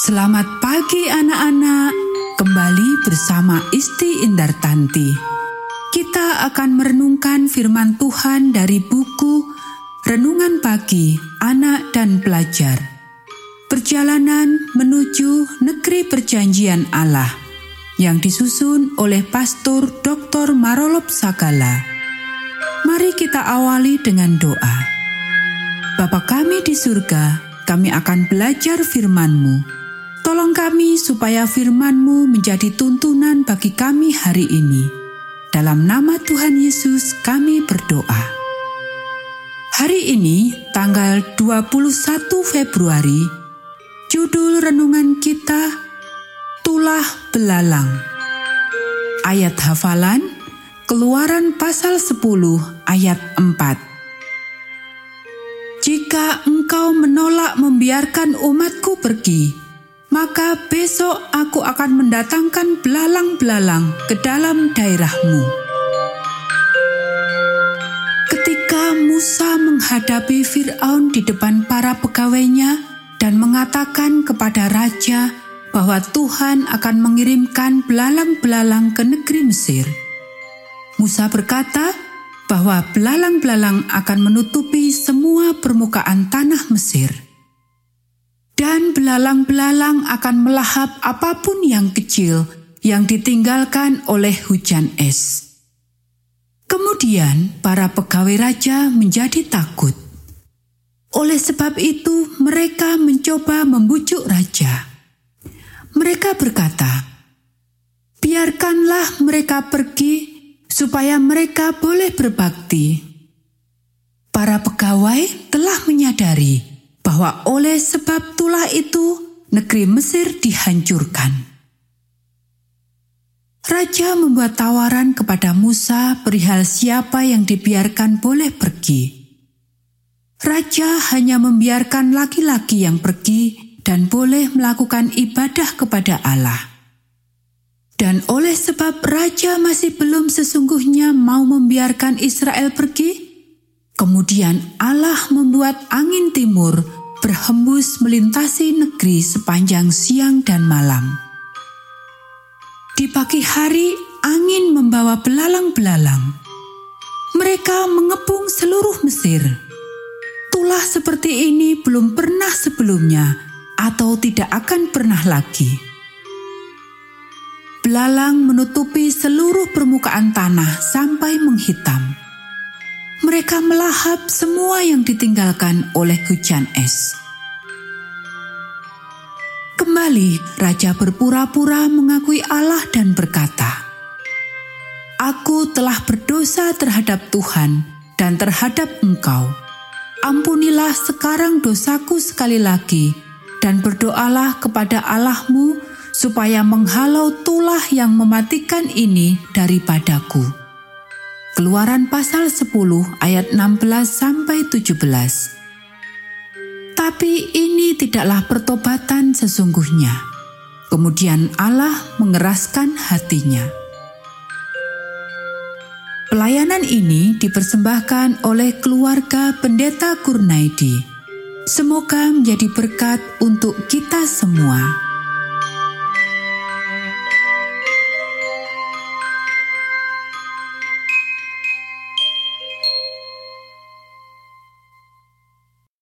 Selamat pagi anak-anak, kembali bersama Isti Indartanti. Kita akan merenungkan firman Tuhan dari buku Renungan Pagi Anak dan Pelajar. Perjalanan menuju negeri perjanjian Allah yang disusun oleh Pastor Dr. Marolop Sagala. Mari kita awali dengan doa. Bapa kami di surga, kami akan belajar firman-Mu. Tolong kami supaya firman-Mu menjadi tuntunan bagi kami hari ini. Dalam nama Tuhan Yesus kami berdoa. Hari ini, tanggal 21 Februari, judul renungan kita Tulah Belalang. Ayat hafalan Keluaran pasal 10 ayat 4. Jika engkau menolak membiarkan umatku pergi, maka besok aku akan mendatangkan belalang-belalang ke dalam daerahmu. Ketika Musa menghadapi Firaun di depan para pegawainya dan mengatakan kepada raja bahwa Tuhan akan mengirimkan belalang-belalang ke negeri Mesir, Musa berkata bahwa belalang-belalang akan menutupi semua permukaan tanah Mesir belalang-belalang akan melahap apa pun yang kecil yang ditinggalkan oleh hujan es. Kemudian para pegawai raja menjadi takut. Oleh sebab itu, mereka mencoba membujuk raja. Mereka berkata, "Biarkanlah mereka pergi, supaya mereka boleh berbakti." Para pegawai telah menyadari bahwa oleh sebab tulah itu negeri Mesir dihancurkan. Raja membuat tawaran kepada Musa perihal siapa yang dibiarkan boleh pergi. Raja hanya membiarkan laki-laki yang pergi dan boleh melakukan ibadah kepada Allah. Dan oleh sebab raja masih belum sesungguhnya mau membiarkan Israel pergi, kemudian Allah membuat angin timur berhembus melintasi negeri sepanjang siang dan malam. Di pagi hari, angin membawa belalang-belalang. Mereka mengepung seluruh Mesir. Tulah seperti ini belum pernah sebelumnya, atau tidak akan pernah lagi. Belalang menutupi seluruh permukaan tanah sampai menghitam mereka melahap semua yang ditinggalkan oleh hujan es. Kembali, raja berpura-pura mengakui Allah dan berkata, "Aku telah berdosa terhadap Tuhan dan terhadap Engkau. Ampunilah sekarang dosaku sekali lagi, dan berdoalah kepada Allahmu supaya menghalau tulah yang mematikan ini daripadaku." Keluaran pasal 10 ayat 16 sampai 17. Tapi ini tidaklah pertobatan sesungguhnya. Kemudian Allah mengeraskan hatinya. Pelayanan ini dipersembahkan oleh keluarga Pendeta Kurnaidi. Semoga menjadi berkat untuk kita semua.